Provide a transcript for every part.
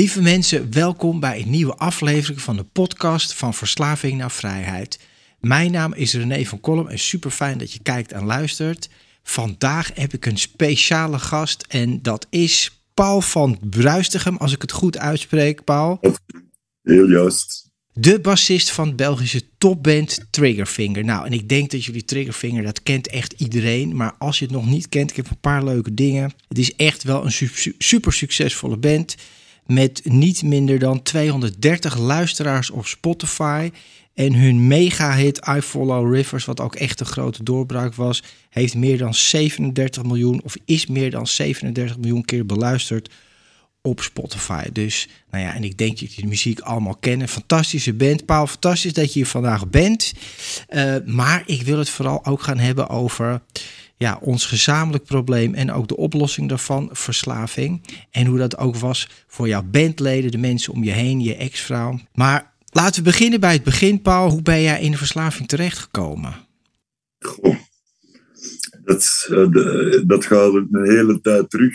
Lieve mensen, welkom bij een nieuwe aflevering van de podcast van Verslaving naar Vrijheid. Mijn naam is René van Kolm en super fijn dat je kijkt en luistert. Vandaag heb ik een speciale gast en dat is Paul van Bruistigem, als ik het goed uitspreek, Paul. Heel juist. De bassist van Belgische topband Triggerfinger. Nou, en ik denk dat jullie Triggerfinger, dat kent echt iedereen. Maar als je het nog niet kent, ik heb een paar leuke dingen. Het is echt wel een super succesvolle band. Met niet minder dan 230 luisteraars op Spotify. En hun mega-hit I Follow Rivers, wat ook echt een grote doorbraak was, heeft meer dan 37 miljoen, of is meer dan 37 miljoen keer beluisterd op Spotify. Dus, nou ja, en ik denk dat je de muziek allemaal kennen. Fantastische band. Paul, fantastisch dat je hier vandaag bent. Uh, maar ik wil het vooral ook gaan hebben over ja, ons gezamenlijk probleem en ook de oplossing daarvan, verslaving. En hoe dat ook was voor jouw bandleden, de mensen om je heen, je ex-vrouw. Maar laten we beginnen bij het begin, Paul. Hoe ben jij in de verslaving terechtgekomen? Goh, dat, uh, dat gaat een hele tijd terug.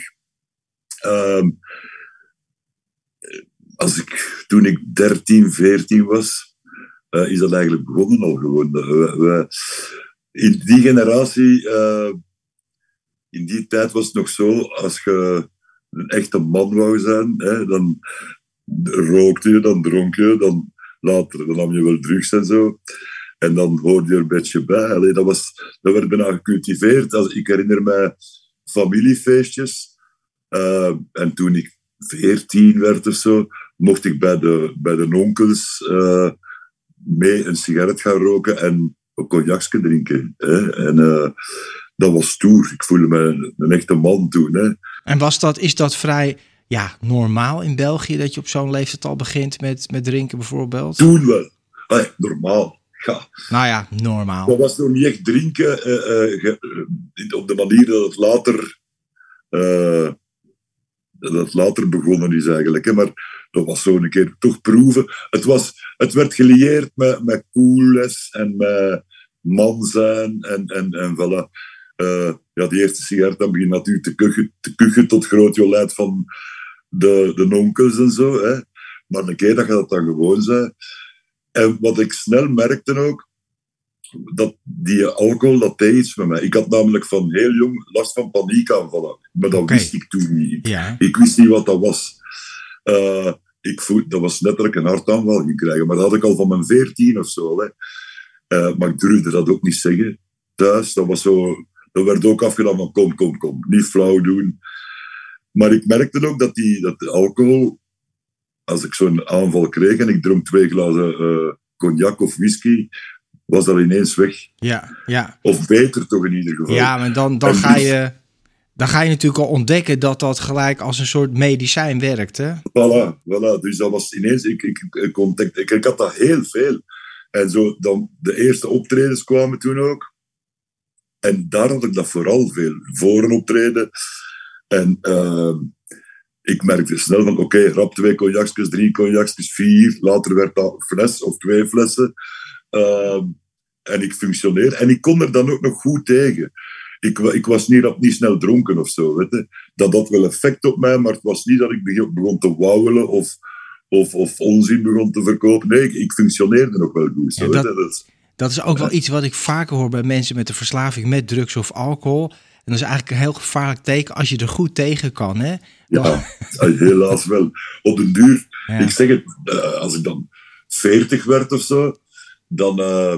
Uh, als ik, toen ik 13, 14 was, uh, is dat eigenlijk begonnen al gewoon. We, we, in die generatie, uh, in die tijd was het nog zo, als je een echte man wou zijn, hè, dan rookte je, dan dronk je, dan later dan nam je wel drugs en zo. En dan hoorde je er een beetje bij. Dat, was, dat werd bijna gecultiveerd. Als, ik herinner me familiefeestjes. Uh, en toen ik veertien werd of zo, mocht ik bij de, bij de onkels uh, mee een sigaret gaan roken en een cognacsje drinken. Hè. En uh, dat was stoer. Ik voelde me een, een, echte man toen. Hè. En was dat, is dat vrij ja, normaal in België dat je op zo'n leeftijd al begint met, met drinken bijvoorbeeld? Toen wel. Allee, normaal. Ja. Nou ja, normaal. Dat was nog niet echt drinken uh, uh, op de manier dat het later, dat later begonnen is eigenlijk. Hè. Maar dat was zo een keer toch proeven. Het, was, het werd gelieerd met, met coolness en met man zijn en, en, en voilà. Uh, ja, die eerste sigaret dan begint natuurlijk te kuchen, te kuchen tot groot jolijt van de, de onkels en zo. Hè. Maar een keer dat je dat dan gewoon zei. En wat ik snel merkte ook, dat die alcohol, dat deed iets met mij. Ik had namelijk van heel jong last van paniekaanvallen. Maar dat okay. wist ik toen niet. Ja. Ik wist niet wat dat was. Uh, ik voel, dat was letterlijk een hartaanval ging krijgen. Maar dat had ik al van mijn veertien of zo. Hè. Uh, maar ik durfde dat ook niet zeggen. Thuis, dat was zo... Dat werd ook afgedaan van kom, kom, kom. Niet flauw doen. Maar ik merkte ook dat, die, dat de alcohol... Als ik zo'n aanval kreeg en ik dronk twee glazen uh, cognac of whisky... Was dat ineens weg. Ja, ja. Of beter toch in ieder geval. Ja, maar dan, dan ga je dan ga je natuurlijk al ontdekken dat dat gelijk als een soort medicijn werkt. Hè? Voilà, voilà. Dus dat was ineens, ik, ik, ik, ik, ik had dat heel veel. En zo, dan, de eerste optredens kwamen toen ook. En daar had ik dat vooral veel. Voor een optreden. En uh, ik merkte snel van, oké, okay, rap twee cognacjes, drie cognacjes, vier. Later werd dat fles of twee flessen. Uh, en ik functioneerde. En ik kon er dan ook nog goed tegen ik, ik was niet, niet snel dronken of zo. Weet je. Dat had wel effect op mij, maar het was niet dat ik begon te wauwelen of, of, of onzin begon te verkopen. Nee, ik, ik functioneerde nog wel goed. Zo, ja, dat, dat, dat, is ook wel iets wat ik vaker hoor bij mensen met een verslaving met drugs of alcohol. En dat is eigenlijk een heel gevaarlijk teken als je er goed tegen kan. Hè? Ja, helaas wel. Op den duur, ik zeg het, uh, als ik dan 40 werd of zo, dan uh,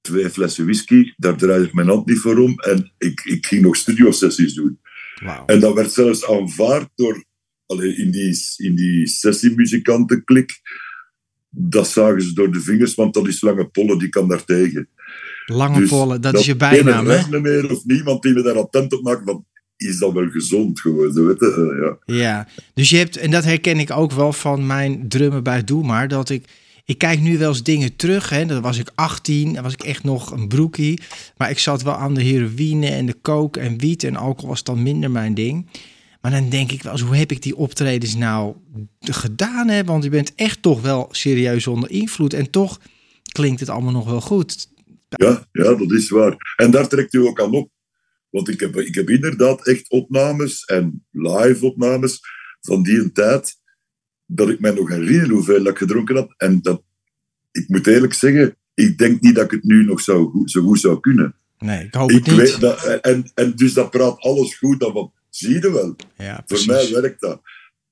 twee flessen whisky, daar draaide ik mijn hand niet voor om. En ik, ik ging nog studiosessies doen. Wow. En dat werd zelfs aanvaard door, allee, in die, in die sessiemuzikantenklik, dat zagen ze door de vingers, want dat is Lange Polle, die kan daar tegen. Lange dus Polle, dat, is je bijnaam, hè? meer of niemand die me daar attent op maakt van, is dat wel gezond geworden, weet je? Uh, ja. ja, dus je hebt, en dat herken ik ook wel van mijn drummen bij Doe Maar, dat ik ik kijk nu wel eens dingen terug. Hè. Dan was ik 18, dan was ik echt nog een broekie. Maar ik zat wel aan de heroïne en de coke en wiet en alcohol was dan minder mijn ding. Maar dan denk ik wel eens, hoe heb ik die optredens nou gedaan? Hè? Want je bent echt toch wel serieus onder invloed. En toch klinkt het allemaal nog wel goed. Ja, ja dat is waar. En daar trekt u ook aan op. Want ik heb, ik heb inderdaad echt opnames en live opnames van die tijd dat ik mij nog herinner hoeveel ik gedronken had. En dat, ik moet eerlijk zeggen, ik denk niet dat ik het nu nog zou, zo goed zou kunnen. Nee, ik hoop het niet. Weet dat, en, en dus dat praat alles goed. Dan van, zie je wel. Ja, Voor mij werkt dat.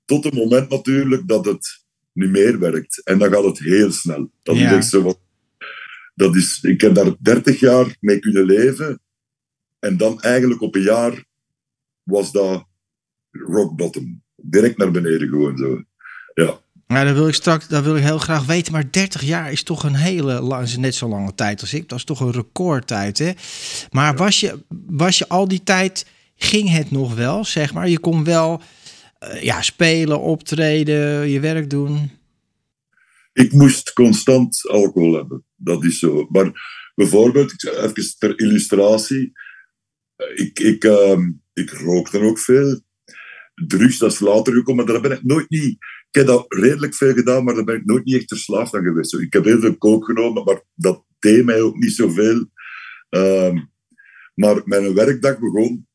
Tot het moment natuurlijk dat het niet meer werkt. En dan gaat het heel snel. Dat ja. zo dat is, ik heb daar 30 jaar mee kunnen leven. En dan eigenlijk op een jaar was dat rock bottom. Direct naar beneden gewoon zo. Ja. Nou, dat wil ik straks, dat wil ik heel graag weten. Maar 30 jaar is toch een hele lang, net zo lange tijd als ik. Dat is toch een recordtijd, hè? Maar was, je, was je al die tijd, ging het nog wel, zeg maar? Je kon wel uh, ja, spelen, optreden, je werk doen? Ik moest constant alcohol hebben, dat is zo. Maar bijvoorbeeld, even ter illustratie, ik, ik, uh, ik rookte ook veel. Drugs, dat is later gekomen, maar daar ben ik nooit niet heb dat redelijk veel gedaan, maar daar ben ik nooit niet echt verslaafd aan geweest. Ik heb heel veel kook genomen, maar dat deed mij ook niet zoveel. Um, maar mijn werkdag begon,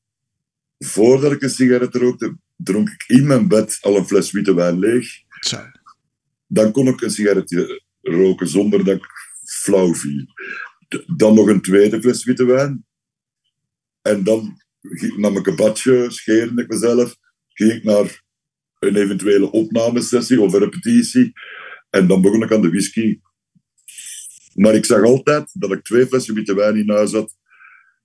voordat ik een sigaret rookte, dronk ik in mijn bed al een fles witte wijn leeg. Zo. Dan kon ik een sigaretje roken zonder dat ik flauw viel. Dan nog een tweede fles witte wijn. En dan nam ik een badje, scheerde ik mezelf, ging ik naar een eventuele opnamesessie of een repetitie. En dan begon ik aan de whisky. Maar ik zag altijd dat ik twee flessen witte wijn in huis had.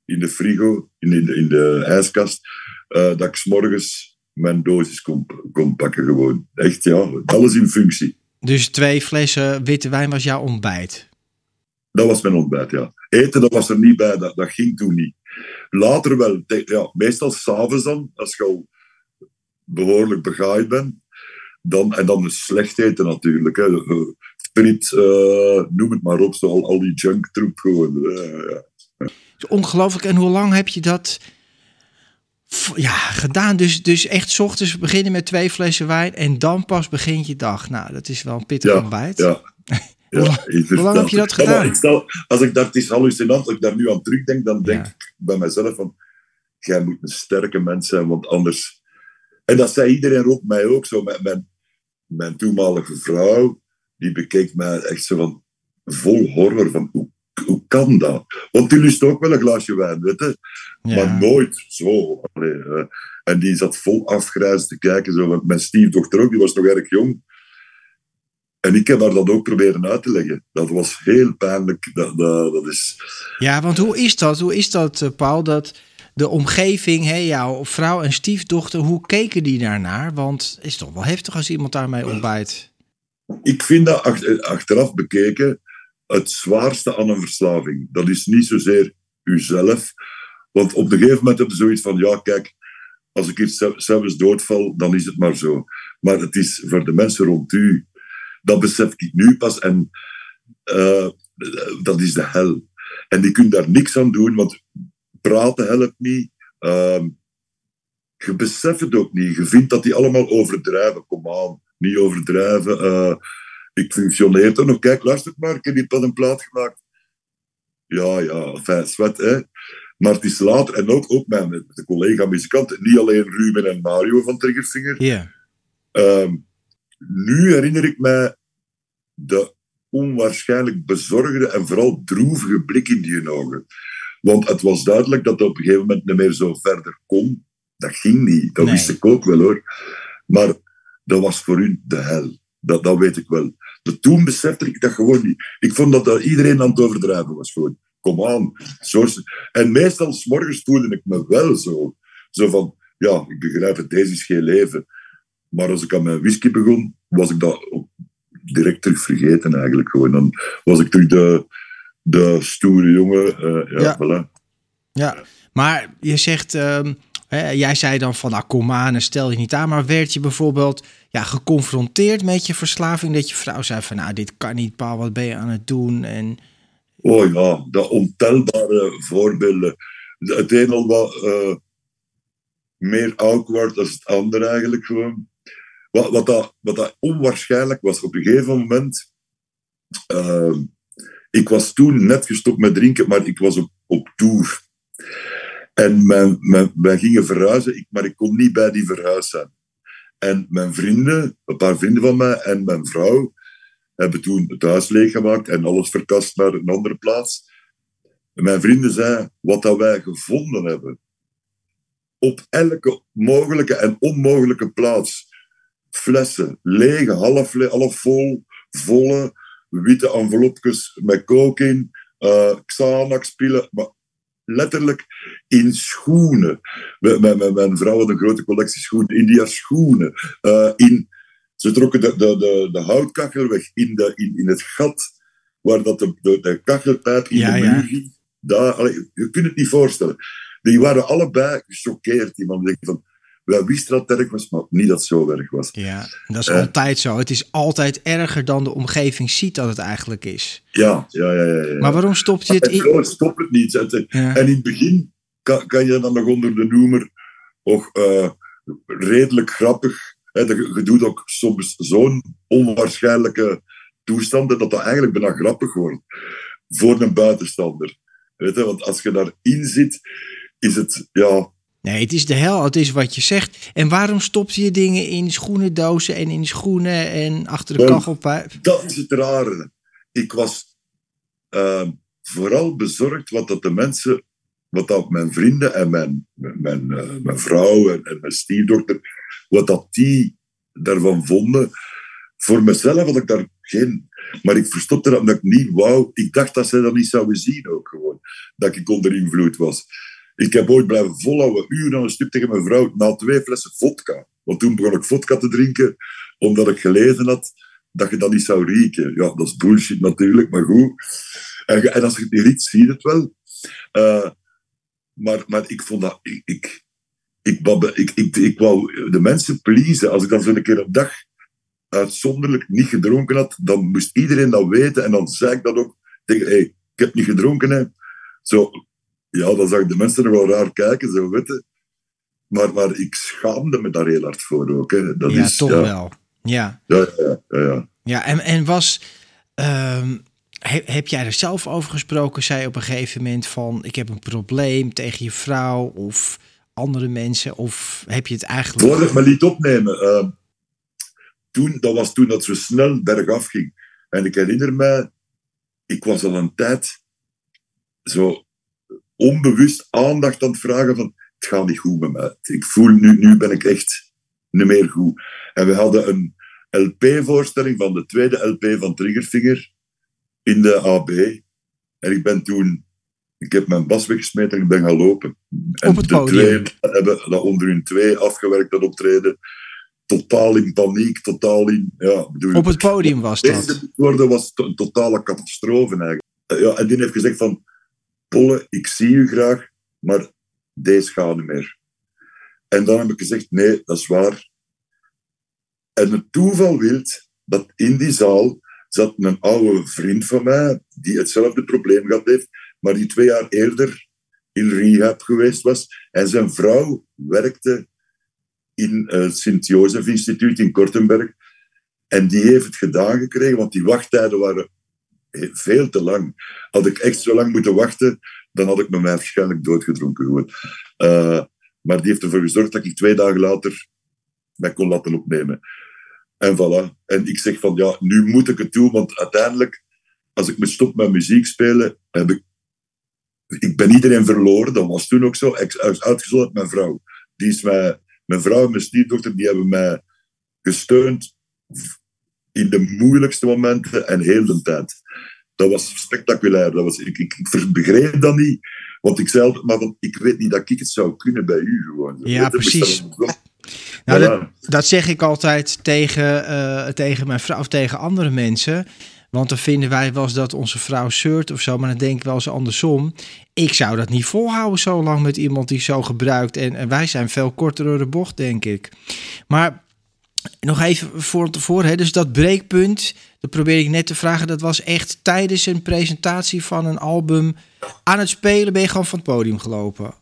In de frigo, in de, in de ijskast. Uh, dat ik s'morgens mijn dosis kon, kon pakken gewoon. Echt, ja. Alles in functie. Dus twee flessen witte wijn was jouw ontbijt? Dat was mijn ontbijt, ja. Eten, dat was er niet bij. Dat, dat ging toen niet. Later wel. Ja, meestal s'avonds dan, als je al behoorlijk begaaid ben. Dan, en dan is slecht eten natuurlijk. Hè. Friet, uh, noem het maar op, zo, al, al die junktroep gewoon. Uh, ja. Ongelooflijk. En hoe lang heb je dat ja, gedaan? Dus, dus echt s ochtends beginnen met twee flessen wijn en dan pas begint je dag. Nou, dat is wel een pittig ja, ontbijt. Ja. Ja, hoe, lang heb je dat gedaan? ik stel, als ik dat is hallucinant, als ik daar nu aan terugdenk, dan denk ik bij mezelf van, jij moet een sterke mens zijn, want anders en dat zei iedereen rond mij ook zo. Mijn, mijn, mijn toenmalige vrouw, die bekeek mij echt zo van vol horror. Van hoe, hoe kan dat? Want die lust ook wel een glaasje wijn, weet je? Maar nooit zo. en die zat vol afgrijs te kijken. Zo. Want mijn stiefdochter ook, die was nog erg jong. En ik heb haar dat ook proberen uit te leggen. Dat was heel pijnlijk. Dat, dat, dat is... Ja, want hoe is dat? Hoe is dat, eh, Paul? Dat de omgeving, hè, jouw vrouw en stiefdochter, hoe keken die daarnaar? Want het is toch wel heftig als iemand daarmee ontbijt. Ik vind dat achteraf bekeken het zwaarste aan een verslaving. Dat is niet zozeer uzelf. Want op een gegeven moment heb je zoiets van, ja kijk, als ik iets zelfs doodval, dan is het maar zo. Maar het is voor de mensen rond u, dat besef ik nu pas. En uh, dat is de hel. En die kunnen daar niks aan doen, want praten helpt niet. Uh, je beseft het ook niet. Je vindt dat die allemaal overdrijven. Kom aan, niet overdrijven. Uh, ik functioneer toch nog. Kijk, luister maar, ik heb die pas een plaat gemaakt. Ja, ja, fijn, zwet, hè. Maar het is later, en ook, ook de collega-muzikanten, niet alleen Ruben en Mario van Triggerfinger. Ja. Yeah. nu herinner ik mij de onwaarschijnlijk bezorgde en vooral droevige blik in die ogen. Want het was duidelijk dat het op een gegeven moment niet meer zo verder kon. Dat ging niet. Dat Nee. wist ik ook wel hoor. Maar dat was voor hun de hel. Dat, dat weet ik wel. De, toen besefte ik dat gewoon niet. Ik vond dat, dat iedereen aan het overdrijven was. Gewoon, kom aan. En meestal, s morgens voelde ik me wel zo. Zo van, ja, ik begrijp het, deze is geen leven. Maar als ik aan mijn whisky begon, was ik dat direct terug vergeten eigenlijk. Gewoon. Dan was ik terug de, de stoere jongen. eh, ja, Ja. Voilà. Ja, maar je zegt, ehm, hè, jij zei dan van, nou kom aan en stel je niet aan. Maar werd je bijvoorbeeld ja, geconfronteerd met je verslaving? Dat je vrouw zei van, nou dit kan niet, pa, wat ben je aan het doen? En Oh ja, dat ontelbare voorbeelden. Het een al wat eh, meer awkward dan het andere eigenlijk gewoon. Wat, wat, dat, wat dat onwaarschijnlijk was, op een gegeven moment... eh, ik was toen net gestopt met drinken, maar ik was op, op tour. En mijn, wij gingen verhuizen, ik, maar ik kon niet bij die verhuis zijn. En mijn vrienden, een paar vrienden van mij en mijn vrouw, hebben toen het huis leeggemaakt en alles verkast naar een andere plaats. En mijn vrienden zeiden, wat dat wij gevonden hebben, op elke mogelijke en onmogelijke plaats, flessen, lege, half, half vol, volle, witte envelopjes met kook in, eh Xanax-pillen, maar letterlijk in schoenen. Mijn, mijn, mijn- mijn vrouw had een grote collectie schoenen, in die haar schoenen, eh, in ze trokken de, de, de, de houtkachel weg in, de, in, in het gat waar dat de, de, de kachelpijp in Ja, de ja. muur ging. Daar, allee, je kunt het niet voorstellen. Die waren allebei gechoqueerd. Die man denkt van, wij wisten dat het erg was, maar niet dat het zo erg was. ja, dat is Eh. altijd zo. Het is altijd erger dan de omgeving ziet dat het eigenlijk is. Ja, ja, ja. ja, ja. Maar waarom stopt je het in? gewoon, stop het niet. Ja. En in het begin kan, kan je dan nog onder de noemer ook eh, redelijk grappig. Hè, je doet ook soms zo'n onwaarschijnlijke toestanden dat dat eigenlijk bijna grappig wordt voor een buitenstander. Weet je, want als je daarin zit, is het ja, Nee, het is de hel. Het is wat je zegt. En waarom stopt je dingen in schoenendozen en in schoenen en achter de kachelpijp? Dat is het rare. Ik was eh, vooral bezorgd wat dat de mensen, wat dat mijn vrienden en mijn, mijn, eh, mijn vrouw en, en mijn stiefdochter, wat dat die daarvan vonden. Voor mezelf had ik daar geen... Maar ik verstopte dat omdat ik niet wou. Ik dacht dat zij dat niet zouden zien ook gewoon. Dat ik onder invloed was. Ik heb ooit blijven volhouden, uren aan een stuk tegen mijn vrouw, na twee flessen vodka. Want toen begon ik vodka te drinken, omdat ik gelezen had dat je dat niet zou rieken. Ja, dat is bullshit natuurlijk, maar goed. En, en als je het niet zie je het wel. Eh, maar, maar ik vond dat... Ik, ik, ik, wou de mensen pleasen. Als ik dan zo'n keer een dag uitzonderlijk niet gedronken had, dan moest iedereen dat weten. En dan zei ik dat ook tegen, hey, ik heb niet gedronken. Hè. Zo, ja, dan zag de mensen nog wel raar kijken, zo weet je. Maar, maar ik schaamde me daar heel hard voor ook. Hè. Dat ja, is, toch ja, wel. Ja, Ja, ja, ja, ja. ja en, en was... ehm, he- heb jij er zelf over gesproken? Zei je op een gegeven moment van... ik heb een probleem tegen je vrouw of andere mensen? Of heb je het eigenlijk... Voordat ik me liet opnemen, eh, toen, dat was toen dat zo snel bergaf ging. En ik herinner mij, ik was al een tijd zo onbewust aandacht aan het vragen van, het gaat niet goed met mij. Ik voel, nu, nu ben ik echt niet meer goed. En we hadden een LP-voorstelling van de tweede LP van Triggerfinger in de AB. En ik ben toen, ik heb mijn bas weggesmeten en ik ben gaan lopen. En Op het de twee hebben dat onder hun twee afgewerkt, dat optreden. Totaal in paniek, totaal in... Ja, bedoel, Op het podium was deze dat. moet worden was een totale catastrofe eigenlijk. Ja, en die heeft gezegd van, Polle, ik zie u graag, maar deze gaat niet meer. En dan heb ik gezegd, nee, dat is waar. En het toeval wil dat in die zaal zat een oude vriend van mij, die hetzelfde probleem gehad heeft, maar die twee jaar eerder in rehab geweest was. En zijn vrouw werkte in eh, het Sint-Jozef Instituut in Kortenberg. En die heeft het gedaan gekregen, want die wachttijden waren veel te lang. Had ik echt zo lang moeten wachten, dan had ik me waarschijnlijk doodgedronken gewoon. Eh, maar die heeft ervoor gezorgd dat ik twee dagen later mij kon laten opnemen. En voilà. En ik zeg van, ja, nu moet ik het doen, want uiteindelijk, als ik me stop met muziek spelen, heb ik ik ben iedereen verloren. Dat was toen ook zo. Uitgezonderd mijn vrouw. Die is mij, mijn vrouw en mijn stiefdochter die hebben mij gesteund in de moeilijkste momenten en heel de tijd. Dat was spectaculair. Dat was, ik, ik, ik begreep dat niet. Want ik zei altijd, maar van, ik weet niet dat ik het zou kunnen bij u gewoon. Ja, precies. Nou, dat, dat, zeg ik altijd tegen, uh, tegen mijn vrouw of tegen andere mensen. Want dan vinden wij wel eens dat onze vrouw zeurt of zo. Maar dan denk ik wel eens andersom. Ik zou dat niet volhouden zo lang met iemand die zo gebruikt. En, en wij zijn veel korter door de bocht, denk ik. Maar nog even voor tevoren. Hè? Dus dat breekpunt, dat probeer ik net te vragen. Dat was echt tijdens een presentatie van een album. Aan het spelen ben je gewoon van het podium gelopen.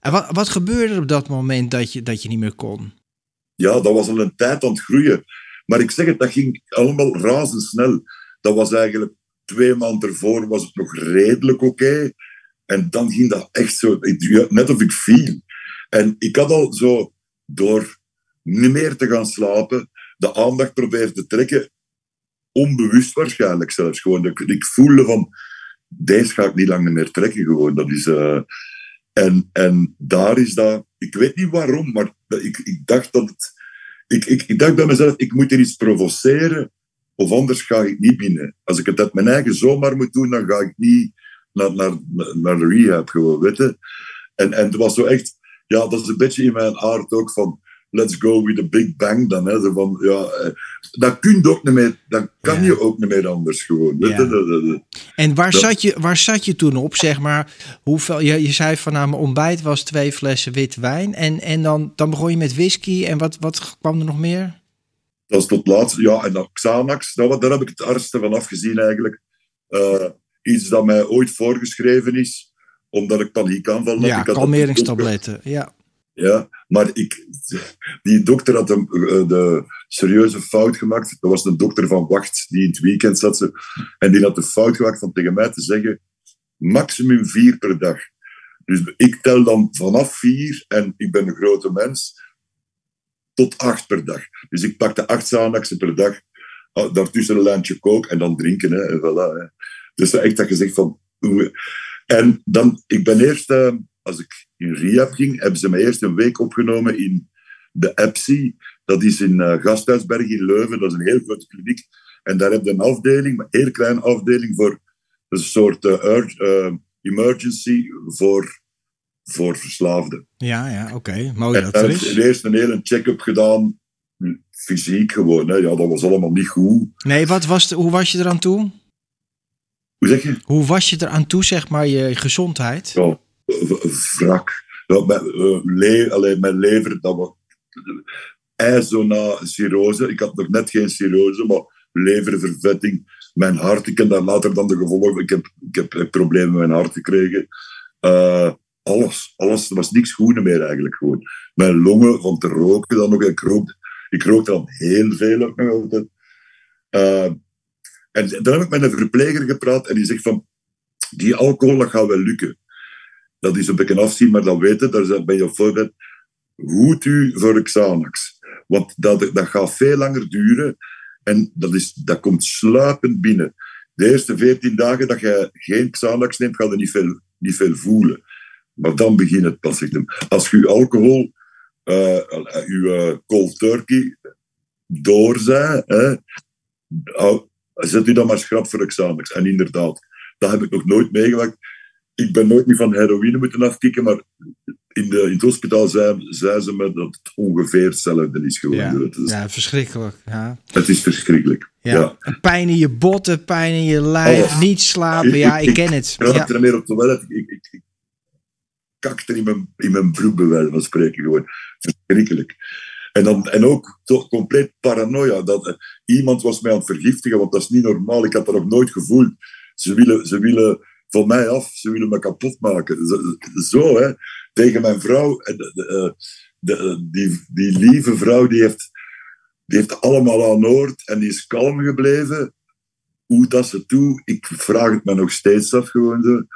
En wat, wat gebeurde er op dat moment dat je, dat je niet meer kon? Ja, dat was al een tijd aan het groeien. Maar ik zeg het, dat ging allemaal razendsnel. Dat was eigenlijk twee maanden ervoor was het nog redelijk oké. En dan ging dat echt zo, net of ik viel. En ik had al zo door niet meer te gaan slapen, de aandacht probeerde te trekken. Onbewust waarschijnlijk zelfs. Gewoon, ik, voelde van, deze ga ik niet langer meer trekken. Gewoon. Dat is, uh, en, en daar is dat, ik weet niet waarom, maar ik, ik dacht dat het, ik, ik, ik dacht bij mezelf, ik moet er iets provoceren, of anders ga ik niet binnen. Als ik het uit mijn eigen zomaar moet doen, dan ga ik niet naar, naar, naar de rehab gewoon, weet je. En, en het was zo echt, ja, dat is een beetje in mijn aard ook van, let's go with a big bang dan. Hè. Zo van, ja, eh, dat, kun je ook niet meer, dat kan je ook niet meer anders gewoon. Ja. En waar, zat je, waar zat je toen op, zeg maar? Hoeveel, je, je zei van nou, mijn ontbijt was twee flessen wit wijn. En, en dan, dan begon je met whisky. En wat, wat kwam er nog meer? Dat was tot laatst, ja, en dan Xanax. Nou, daar heb ik het artste van afgezien eigenlijk. Uh, iets dat mij ooit voorgeschreven is, omdat ik paniekaanval had. Ja, kalmeringstabletten, ja. Ja, maar ik, die dokter had een, eh, de serieuze fout gemaakt. Dat was de dokter van Wacht, die in het weekend zat. Ze, en die had de fout gemaakt van tegen mij te zeggen: maximum vier per dag. Dus ik tel dan vanaf vier, en ik ben een grote mens, tot acht per dag. Dus ik pakte acht Xanaxen per dag. Ah, daartussen een lijntje kook en dan drinken. Hè, en voilà, hè. Dus echt dat je zegt van. En dan, ik ben eerst. Uh, als ik in Riyadh ging, hebben ze mij eerst een week opgenomen in de EPSI. Dat is in uh, Gasthuisberg in Leuven. Dat is een heel grote kliniek. En daar heb je een afdeling, een heel kleine afdeling, voor een soort uh, emergency voor, voor verslaafden. Ja, ja, oké. Mooi dat er is. eerst een hele check-up gedaan, fysiek gewoon. Hè. Ja, dat was allemaal niet goed. Nee, wat was de, hoe was je eraan toe? Hoe zeg je? Hoe was je eraan toe, zeg maar, je gezondheid? Ja, wrak. Ja, uh, le mijn lever, dat was ijzona cirrose. Ik had nog net geen cirrose, maar leververvetting. Mijn hart, ik heb daar later dan de gevolgen. Ik heb, ik heb problemen met mijn hart gekregen. Uh, alles, alles. Er was niks goed meer eigenlijk gewoon. Mijn longen, van te roken dan nog. Ik rookte, ik rookte dan heel veel ook nog altijd. Uh, en dan heb ik met een verpleger gepraat en die zegt van, die alcohol dat gaat wel lukken dat is een beetje afzien, maar dan weten, daar ben je voorbereid. Hoed u voor Xanax. Want dat, dat gaat veel langer duren en dat, is, dat komt sluipend binnen. De eerste 14 dagen dat je geen Xanax neemt, ga je niet veel, niet veel voelen. Maar dan begint het pas. Als je alcohol, uh, je cold turkey door zet u dan maar schrap voor Xanax. En inderdaad, dat heb ik nog nooit meegemaakt ik ben nooit niet van heroïne moeten afkicken, maar in, de, in het hospitaal zeiden zei ze me dat het ongeveer hetzelfde is geworden. Ja, ja verschrikkelijk. Ja. Het is verschrikkelijk. Ja. Pijn in je botten, pijn in je lijf, niet slapen. ja, ik, ken het. Ik ja. er meer op de toilet. Ik, ik, ik kakte in mijn, in mijn broek, bij wijze van spreken. Gewoon verschrikkelijk. En, dan, en ook toch compleet paranoia. Dat uh, iemand was mij aan het vergiftigen, want dat is niet normaal. Ik had dat nog nooit gevoeld. Ze willen, ze willen van mij af. Ze willen me kapot maken. Zo, hè. Tegen mijn vrouw. De, de, de, die, die lieve vrouw, die heeft, die heeft allemaal aan Noord en die is kalm gebleven. Hoe dat ze toe, ik vraag het me nog steeds af gewoon.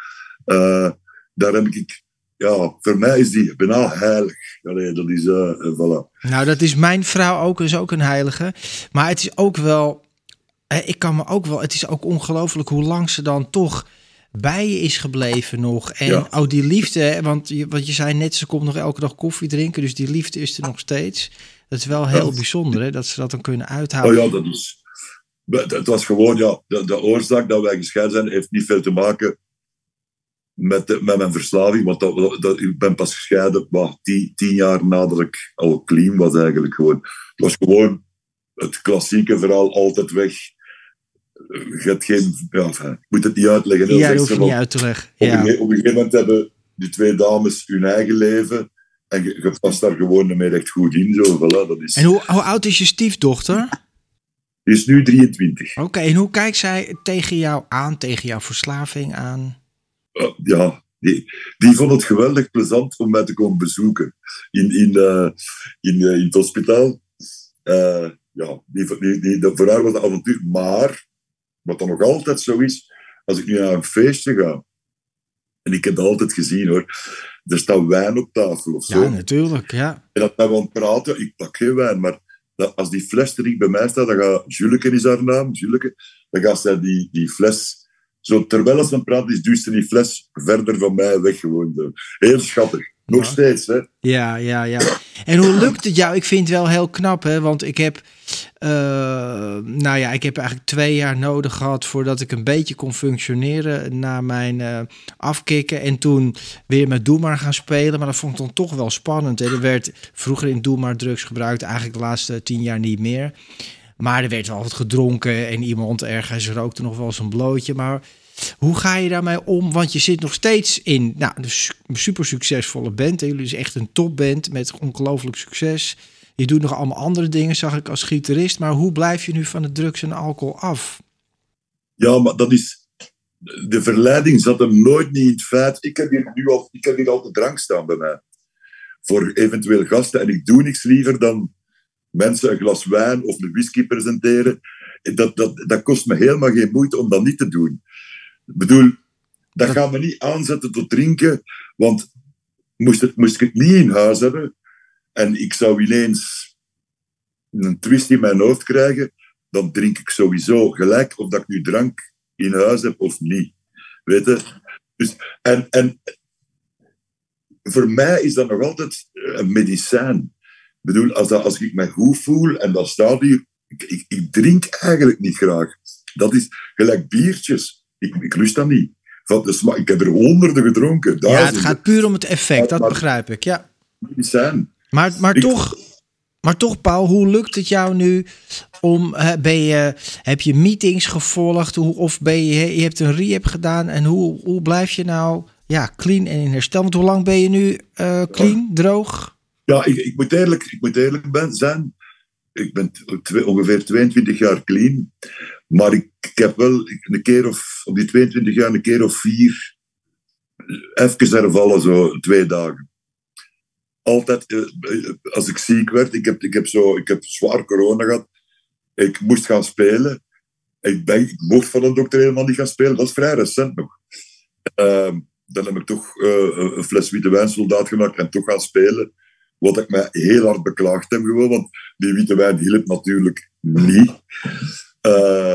Uh, daar heb ik, ja, voor mij is die bijna heilig. Allee, dat is, uh, voilà. Nou, dat is mijn vrouw ook, is ook een heilige. Maar het is ook wel, ik kan me ook wel, het is ook ongelooflijk hoe lang ze dan toch bij je is gebleven nog. En Ja. oh, die liefde, want je, want je zei net, ze komt nog elke dag koffie drinken, dus die liefde is er nog steeds. Dat is wel heel Ja. bijzonder, hè, dat ze dat dan kunnen Oh uithouden. ja, dat is. Het was gewoon, ja, de, de oorzaak dat wij gescheiden zijn, heeft niet veel te maken met, de- met mijn verslaving. Want dat, dat, ik ben pas gescheiden wat, tien, tien jaar nadat ik al clean was, eigenlijk gewoon. Het was gewoon het klassieke verhaal, altijd weg. Je hebt geen. Ja, ik moet het niet uitleggen. ja, dat hoef je niet uit te leggen. Op, een, Ja. op een gegeven moment hebben die twee dames hun eigen leven. En je, je past daar gewoon meer echt goed in. Zo, voilà, dat is, En hoe, hoe oud is je stiefdochter? die is nu 23. Oké, en hoe kijkt zij tegen jou aan, tegen jouw verslaving aan? Uh, ja, die, die vond het geweldig plezant om mij te komen bezoeken in, in, eh, in, eh, in het hospitaal. Eh, ja, die, die, die, voor haar was het avontuur. Maar, wat dan nog altijd zo is, als ik nu naar een feestje ga, en ik heb dat altijd gezien hoor, er staat wijn op tafel of zo. Ja, natuurlijk, ja. En dat we aan het praten, ik pak geen wijn, maar dat, als die fles er niet bij mij staat, dan gaat Juleke is haar naam, Juleke, dan gaat zij die, die fles, zo terwijl ze aan het praten is, duwt ze die fles verder van mij weg gewoon. Heel schattig. Nog Ja. steeds, hè. Ja, ja, ja. En hoe lukt het jou? Ik vind het wel heel knap, hè? Want ik heb, eh, nou ja, ik heb eigenlijk twee jaar nodig gehad voordat ik een beetje kon functioneren na mijn eh, afkicken. En toen weer met Doe maar gaan spelen. Maar dat vond ik dan toch wel spannend. Hè? Er werd vroeger in Doe maar drugs gebruikt, eigenlijk de laatste tien jaar niet meer. Maar er werd wel wat gedronken en iemand ergens rookte nog wel eens een blootje. Maar hoe ga je daarmee om? Want je zit nog steeds in nou, een su- super succesvolle band. Jullie is echt een topband met ongelooflijk succes. Je doet nog allemaal andere dingen, zag ik als gitarist. Maar hoe blijf je nu van de drugs en alcohol af? Ja, maar dat is... De verleiding zat hem nooit niet in het feit... Ik heb hier nu al, ik heb hier al de drank staan bij mij. Voor eventueel gasten. En ik doe niks liever dan mensen een glas wijn of een whisky presenteren. Dat, dat, dat kost me helemaal geen moeite om dat niet te doen. Ik bedoel, dat gaat me niet aanzetten tot drinken. Want moest, het, moest ik het niet in huis hebben... en ik zou ineens een twist in mijn hoofd krijgen... dan drink ik sowieso gelijk of dat ik nu drank in huis heb of niet. Weet je? Dus, en, en voor mij is dat nog altijd een medicijn. Ik bedoel, als, dat, als ik me goed voel en dat staat hier... Ik, ik, ik drink eigenlijk niet graag. Dat is gelijk biertjes. Ik, ik lust dat niet. Van de smaak, ik heb er honderden gedronken. Ja, het gaat puur om het effect, dat Maar- begrijp ik. Ja. medicijn. Maar, maar, Ik- toch, maar toch, Paul, hoe lukt het jou nu om. ben je, heb je meetings gevolgd? Of ben je, je hebt een rehab gedaan? En hoe, hoe blijf je nou ja, clean en in herstel? Want hoe lang ben je nu eh, clean, droog? Ja, ik, ik, moet eerlijk, ik moet eerlijk ben, zijn. Ik ben ongeveer 22 jaar clean. Maar ik, heb wel een keer of, op die 22 jaar, een keer of vier, even hervallen, zo twee dagen. Altijd, eh, eh, als ik ziek werd, ik heb, ik, heb zo, ik heb zwaar corona gehad. Ik moest gaan spelen. Ik, ben, ik mocht van een dokter helemaal niet gaan spelen. Dat is vrij recent nog. Ehm, dan heb ik toch eh, een fles witte wijn soldaat gemaakt en toch gaan spelen. Wat ik mij heel hard beklaagd heb gewoon, want die witte wijn hielp natuurlijk niet. Eh,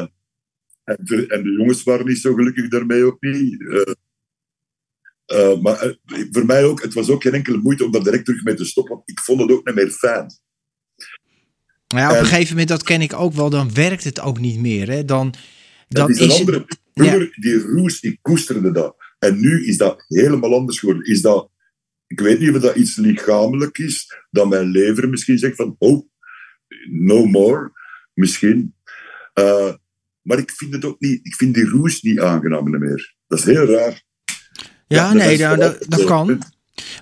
en, de, en de jongens waren niet zo gelukkig daarmee ook niet. Eh, eh, maar voor mij ook, het was ook geen enkele moeite om daar direct terug mee te stoppen, want ik vond het ook niet meer fijn. Nou ja, op een En- gegeven moment, dat ken ik ook wel, dan werkt het ook niet meer. Hè? Dan, Dat is een is andere. Vroeger, die roes, ik koesterde dat. En nu is dat helemaal anders geworden. Is dat, ik weet niet of dat iets lichamelijk is, dat mijn lever misschien zegt van, oh, no more, misschien. Eh, maar ik vind het ook niet, ik vind die roes niet aangenaam meer. Dat is heel raar. ja, dat nee, is dat, dat, dat kan.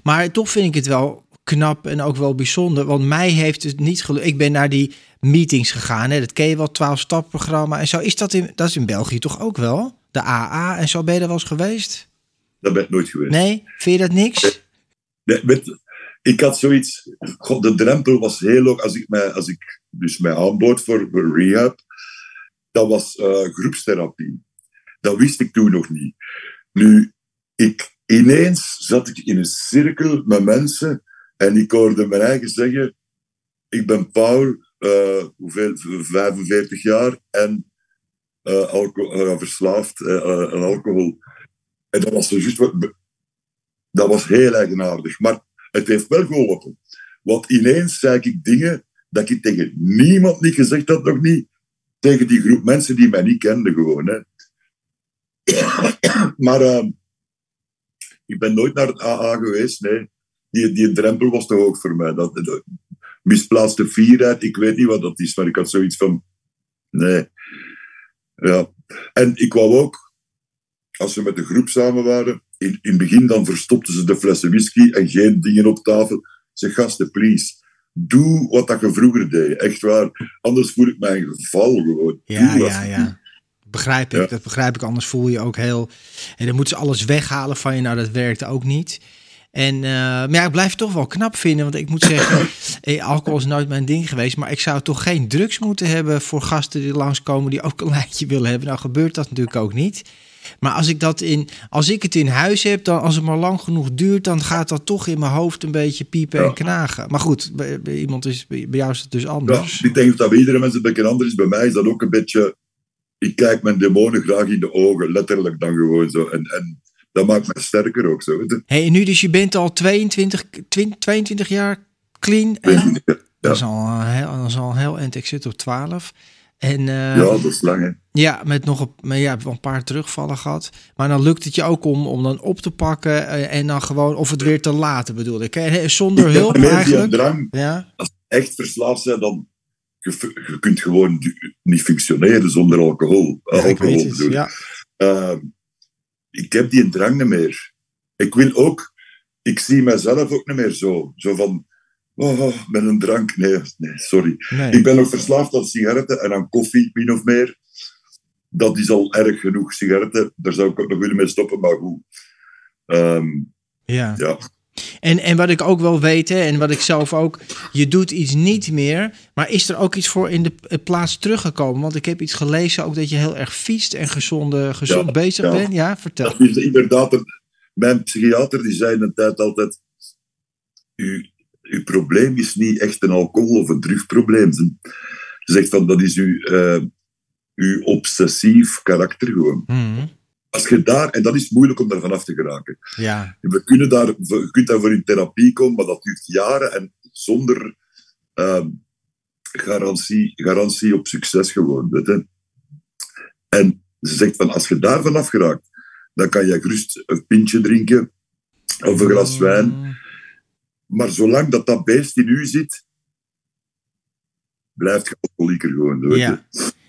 Maar toch vind ik het wel knap en ook wel bijzonder. Want mij heeft het niet gelukt. Ik ben naar die meetings gegaan. Hè. Dat ken je wel, 12-stap-programma. En zo is dat in, dat is in België toch ook wel? De AA en zo ben je er wel eens geweest? Dat ben ik nooit geweest. Nee? Vind je dat niks? Nee, ik had zoiets. God, de drempel was heel hoog. Als ik mij, als ik dus mij aanbood voor voor rehab, dat was eh, groepstherapie. Dat wist ik toen nog niet. Nu, ik, ineens zat ik in een cirkel met mensen en ik hoorde mijn eigen zeggen: Ik ben Paul, eh, hoeveel, 45 jaar en alco- eh, verslaafd eh, eh, aan alcohol. En dat was, dat was heel eigenaardig. Maar het heeft wel geholpen. Want ineens zei ik dingen dat ik tegen niemand niet gezegd had, nog niet. Tegen die groep mensen die mij niet kenden gewoon. Hè. maar uh, ik ben nooit naar het AA geweest, nee. Die, die drempel was toch ook voor mij. Dat, dat, misplaatste fierheid, ik weet niet wat dat is, maar ik had zoiets van... Nee. Ja. En ik wou ook, als we met de groep samen waren, in, in het begin dan verstopten ze de flessen whisky en geen dingen op tafel. Zeg, gasten, please. Doe wat dat je vroeger deed. Echt waar. Anders voel ik mij een geval gewoon. Ja, ja, ja. Begrijp ik. Dat begrijp ik. Anders voel je ook heel... En dan moeten ze alles weghalen van je. Nou, dat werkte ook niet. En, uh, maar ja, ik blijf het toch wel knap vinden. Want ik moet zeggen, eh, alcohol is nooit mijn ding geweest. Maar ik zou toch geen drugs moeten hebben voor gasten die langskomen die ook een lijntje willen hebben. Nou gebeurt dat natuurlijk ook niet. Maar als ik, dat in, als ik het in huis heb, dan als het maar lang genoeg duurt, dan gaat dat toch in mijn hoofd een beetje piepen en knagen. Maar goed, bij, bij, iemand is, bij jou is het dus anders. Ja, ik denk dat bij iedere mens een beetje anders is. Bij mij is dat ook een beetje. Ik kijk mijn demonen graag in de ogen, letterlijk dan gewoon zo. En, en dat maakt me sterker ook zo. Hey, nu dus je bent al 22, 20, 22 jaar clean. En, ja. Dat is al heel, dat is al heel eind. Ik zit op 12. En, uh, ja, dat is lang hè. Ja, met nog een, maar ja, een paar terugvallen gehad. Maar dan lukt het je ook om, om dan op te pakken uh, en dan gewoon, of het weer te laten bedoel ik. Zonder ik hulp eigenlijk. Drang, ja? Als je echt verslaafd bent, dan je, je kunt gewoon niet functioneren zonder alcohol. Ja, alcohol ik, het, ja. uh, ik heb die drang niet meer. Ik wil ook, ik zie mezelf ook niet meer zo. Zo van, Oh, met een drank. Nee, nee sorry. Ik ben nog verslaafd aan sigaretten en aan koffie, min of meer. Dat is al erg genoeg. Sigaretten, daar zou ik ook nog willen mee stoppen, maar goed. Um, ja. ja. En, en wat ik ook wel weet, hè, en wat ik zelf ook, je doet iets niet meer, maar is er ook iets voor in de plaats teruggekomen? Want ik heb iets gelezen ook dat je heel erg fietst en gezonde, gezond ja, bezig ja. bent. Ja, vertel. Dat is inderdaad, mijn psychiater die zei een tijd altijd, u, uw probleem is niet echt een alcohol- of een drugprobleem. Ze zegt van, dat is uw, uh, uw obsessief karakter gewoon. Mm. Als je daar, en dat is moeilijk om daar vanaf te geraken. Ja. We kunnen daar, je kunt daarvoor in therapie komen, maar dat duurt jaren en zonder uh, garantie, garantie op succes gewoon. Weet je? En ze zegt van, als je daar vanaf geraakt, dan kan je gerust een pintje drinken of een glas wijn. Maar zolang dat dat beest in u zit, blijft je alcoholieker gewoon. Ja.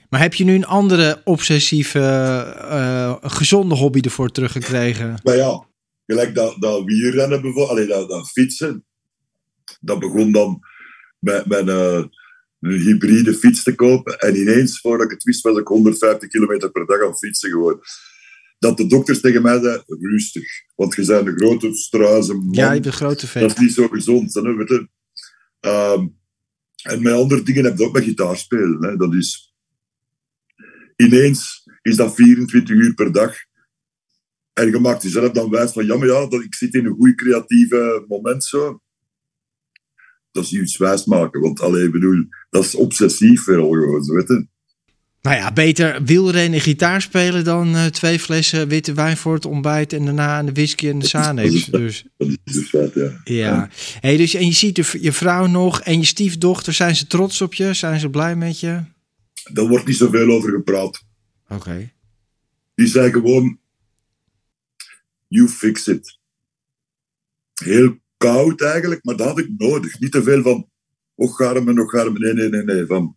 Maar heb je nu een andere obsessieve, uh, gezonde hobby ervoor teruggekregen? Maar ja, gelijk dat, dat wielrennen bijvoorbeeld, allee, dat, dat fietsen. Dat begon dan met, met uh, een hybride fiets te kopen. En ineens, voordat ik het wist, was ik 150 kilometer per dag aan fietsen gewoon dat de dokters tegen mij zeiden, rustig. Want je bent een grote struizen man. Ja, je bent grote vet. Dat is niet zo gezond. Hè, weet je. Um, en met andere dingen heb je ook met gitaar spelen. Hè. Dat is... Ineens is dat 24 uur per dag. En je maakt jezelf dan wijs van, ja, maar ja, dat ik zit in een goed creatieve moment zo. Dat is iets wijs maken. Want, alleen bedoel, dat is obsessief vooral gewoon, weet je. Nou ja, beter wielrennen gitaar spelen dan uh, twee flessen witte wijn voor het ontbijt en daarna de whisky en de Sanex. Dus. Dat ja. Ja. Hey, dus, en je ziet de, je vrouw nog en je stiefdochter, zijn ze trots op je? Zijn ze blij met je? Daar wordt niet zoveel over gepraat. Oké. Okay. Die zei gewoon, you fix it. Heel koud eigenlijk, maar dat had ik nodig. Niet te veel van, oh garme, nog garme. Nee, nee, nee, nee. Van,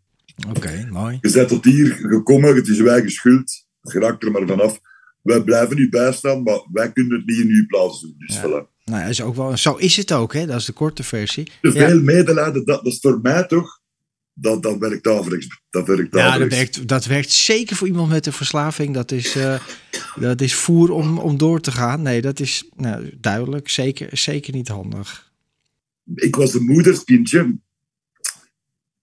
Oké, mooi. Je bent tot hier gekomen, het is wij geschuld. Raak er maar vanaf. Wij blijven niet bijstaan, maar wij kunnen het niet in uw plaats doen. Dus ja. voilà. Nou, is ook wel, zo is het ook, hè? dat is de korte versie. Te veel medelijden, dat, dat is voor mij toch dat, dat werkt averechts. Dat werkt ja, dat werkt, dat werkt zeker voor iemand met een verslaving. Dat is, uh, dat is voer om, om door te gaan. Nee, dat is nou, duidelijk. Zeker, zeker niet handig. Ik was een moederskindje.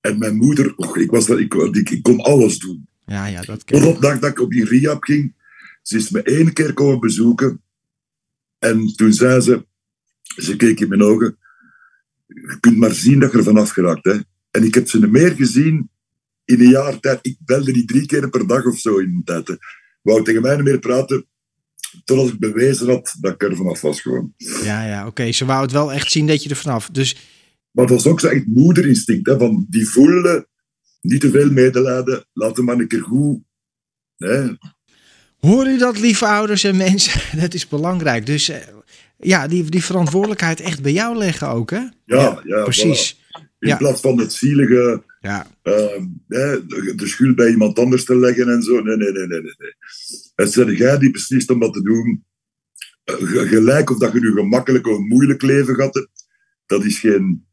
En mijn moeder, oh, ik, was, ik, ik, ik kon alles doen. Ja, ja, dat Tot op de dag dat ik op die rehab ging, ze is me één keer komen bezoeken. En toen zei ze, ze keek in mijn ogen, je kunt maar zien dat je er vanaf geraakt. Hè. En ik heb ze meer gezien in een jaar tijd. Ik belde die drie keer per dag of zo in een tijd. Hè. Wou tegen mij niet meer praten. totdat ik bewezen had dat ik er vanaf was gewoon. Ja, ja, oké. Ze wou het wel echt zien dat je er vanaf. Dus, Maar dat was ook zo echt moederinstinct. Hè, van die voelde niet te veel medelijden. Laat hem maar een keer goed. Hè. hoor u dat, lieve ouders en mensen? Dat is belangrijk. Dus eh, ja, die, die verantwoordelijkheid echt bij jou leggen ook, hè? Ja, ja, precies. In Ja. plaats van het zielige Ja, hè, de, de schuld bij iemand anders te leggen en zo. Nee, nee, nee, nee. nee. Het zijn jij die beslist om dat te doen. Eh, ge- gelijk of dat je nu gemakkelijk of moeilijk leven hebt, dat is geen,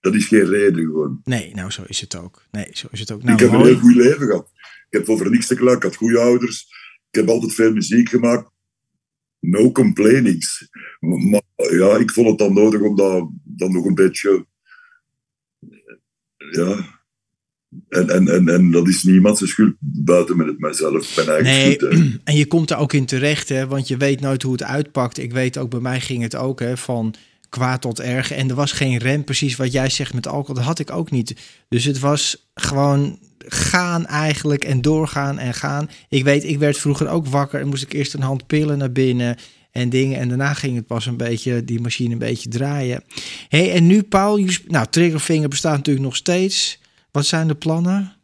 dat is geen reden gewoon. nee, nou zo is het ook. Nee, zo is het ook. Nou, ik heb een heel goed leven gehad. Ik heb over niks te klagen. Ik had goede ouders. Ik heb altijd veel muziek gemaakt. No complainings. Maar ja, ik vond het dan nodig om dat dan nog een beetje... Ja... En, en, en, en dat is niemand zijn schuld buiten met het mijzelf. Nee, schuld. en je komt er ook in terecht, hè, want je weet nooit hoe het uitpakt. Ik weet ook, bij mij ging het ook hè, van kwaad tot erg. En er was geen rem, precies wat jij zegt met alcohol, dat had ik ook niet. Dus het was gewoon gaan eigenlijk en doorgaan en gaan. Ik weet, ik werd vroeger ook wakker en moest ik eerst een hand pillen naar binnen en dingen. En daarna ging het pas een beetje, die machine een beetje draaien. hey, en nu Paul, nou, Triggerfinger bestaat natuurlijk nog steeds. Wat zijn de plannen?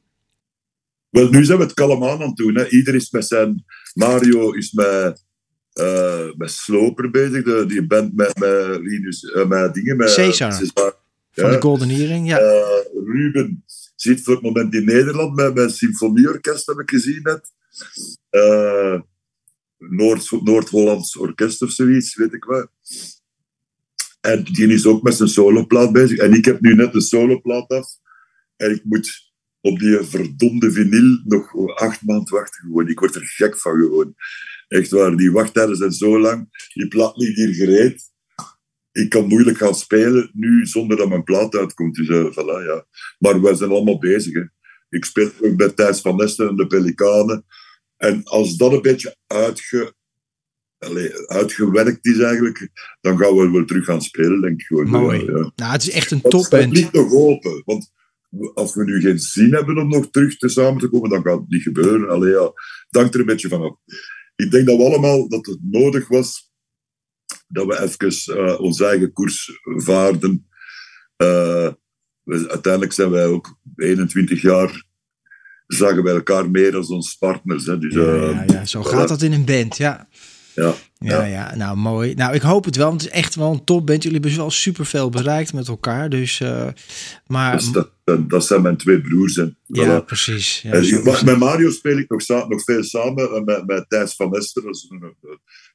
Wel, nu zijn we het kalm aan aan het doen. Hè. Ieder is met zijn... Mario is met, eh, met Sloper bezig. De, die band met, met, Linus, eh, met dingen. Met, Cesar. Cesar. Van de Golden Earring, ja. Eh, Ruben zit voor het moment in Nederland met, met een symfonieorkest, heb ik gezien net. Noord- Noord-Hollands orkest of zoiets, weet ik wel. En die is ook met zijn soloplaat bezig. En ik heb nu net een soloplaat af. En ik moet op die verdomde vinyl nog acht maanden wachten. Gewoon. Ik word er gek van gewoon. Echt waar, die wachttijden zijn zo lang. Die plaat ligt hier gereed. Ik kan moeilijk gaan spelen nu zonder dat mijn plaat uitkomt. Dus eh, voilà, ja. Maar wij zijn allemaal bezig. Hè. Ik speel ook bij Thijs van Nesten en de Pelikanen. En als dat een beetje uitge, allee, uitgewerkt is eigenlijk, dan gaan we wel terug gaan spelen, denk ik gewoon. Mooi. Ja, ja. Nou, het is echt een topband. niet nog open. Want als we nu geen zin hebben om nog terug te samen te komen, dan gaat het niet gebeuren. Allee, ja, het hangt er een beetje van af. Ik denk dat we allemaal, dat het nodig was dat we even eh, onze eigen koers vaarden. Eh, we- uiteindelijk zijn wij ook 21 jaar, zagen wij elkaar meer als onze partners. Hè. Dus, Ja, eh, ja, ja, zo gaat dat in een band, ja. Ja. Ja, Ja. nou mooi. Nou, ik hoop het wel, want het is echt wel een topband. Jullie hebben wel superveel bereikt met elkaar, dus... eh, maar, dat, dat, dat zijn mijn twee broers. En, ja, voilà. precies. Ja, En zo ik- maar is met Mario speel ik nog, nog veel samen en met, met Thijs van Ester, dat is een, eh,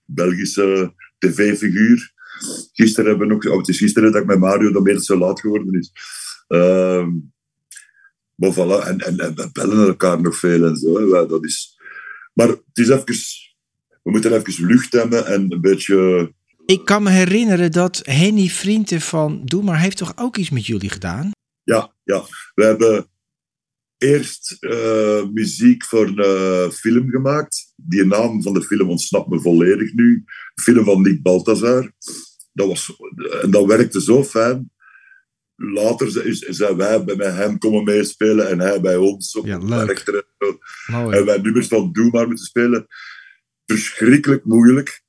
Belgische tv-figuur. Gisteren hebben we nog, oh, het is gisteren dat ik met Mario dan meer zo laat geworden is. Ehm maar voilà, en, en, en we bellen elkaar nog veel en zo. Hè. Dat is, maar het is even, we moeten even lucht hebben en een beetje. Ik kan me herinneren dat Henny Vrienden van Doe Maar heeft toch ook iets met jullie gedaan? Ja, ja. We hebben eerst eh, muziek voor een eh, film gemaakt. Die naam van de film ontsnapt me volledig nu. Een film van Nick Balthazar. Dat, was, en dat werkte zo fijn. Later is- zijn wij bij hem komen meespelen en hij bij ons op Ja, leuk. en zo. En wij nummers van Doe maar moeten spelen. Verschrikkelijk moeilijk.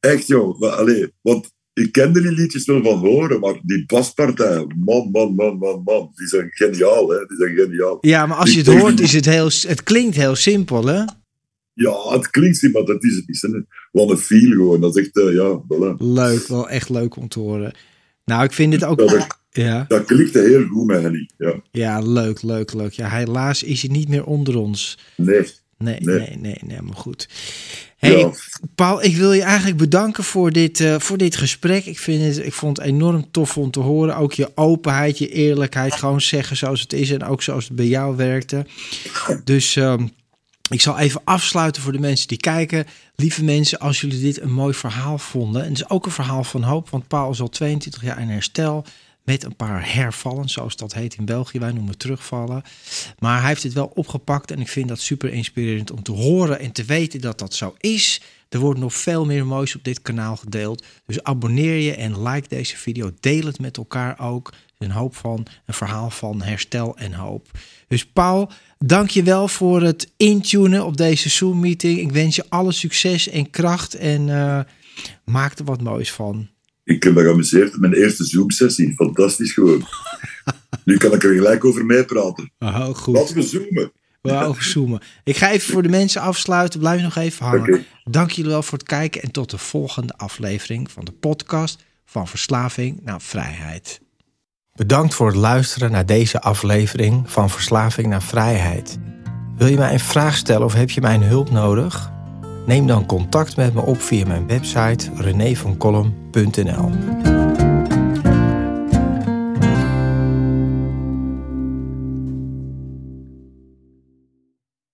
Echt, joh. Maar, allee, want ik kende die liedjes wel van horen, maar die baspartij, man, man, man, man, man, die zijn geniaal, hè. Die zijn geniaal. Ja, maar als je het hoort, is het heel... Het klinkt heel simpel, hè? Ja, het klinkt niet, maar dat is het niet. Wat een feel gewoon. Dat is echt, eh, ja, voilà. Leuk, wel echt leuk om te horen. Nou, ik vind het ook... Ja, dat, Ja, dat klikte heel goed met Henny. Ja. ja leuk, leuk, leuk. Ja, helaas is hij niet meer onder ons. Nee. Nee, Nee. nee, nee, nee, maar goed. Hey, ja. Paul, ik wil je eigenlijk bedanken voor dit, eh, voor dit gesprek. Ik, vind het, ik vond het enorm tof om te horen. Ook je openheid, je eerlijkheid. Gewoon zeggen zoals het is en ook zoals het bij jou werkte. Dus ehm, ik zal even afsluiten voor de mensen die kijken. Lieve mensen, als jullie dit een mooi verhaal vonden. En het is ook een verhaal van hoop, want Paul is al 22 jaar in herstel. Met een paar hervallen, zoals dat heet in België. Wij noemen het terugvallen. Maar hij heeft het wel opgepakt en ik vind dat super inspirerend om te horen en te weten dat dat zo is. Er wordt nog veel meer moois op dit kanaal gedeeld. Dus abonneer je en like deze video. Deel het met elkaar ook. een hoop van, een verhaal van herstel en hoop. Dus Paul, dank je wel voor het intunen op deze Zoom-meeting. Ik wens je alle succes en kracht en uh, maak er wat moois van. Ik heb me geamuseerd. Mijn eerste Zoom-sessie. Fantastisch gewoon. nu kan ik er gelijk over meepraten. Oh, goed. Laten we zoomen. Wauw, zoomen. Ik ga even voor de mensen afsluiten. Blijf nog even hangen. Okay. Dank jullie wel voor het kijken en tot de volgende aflevering van de podcast van verslaving naar vrijheid. Bedankt voor het luisteren naar deze aflevering van Verslaving naar Vrijheid. Wil je mij een vraag stellen of heb je mijn hulp nodig? Neem dan contact met me op via mijn website renévancolum.nl.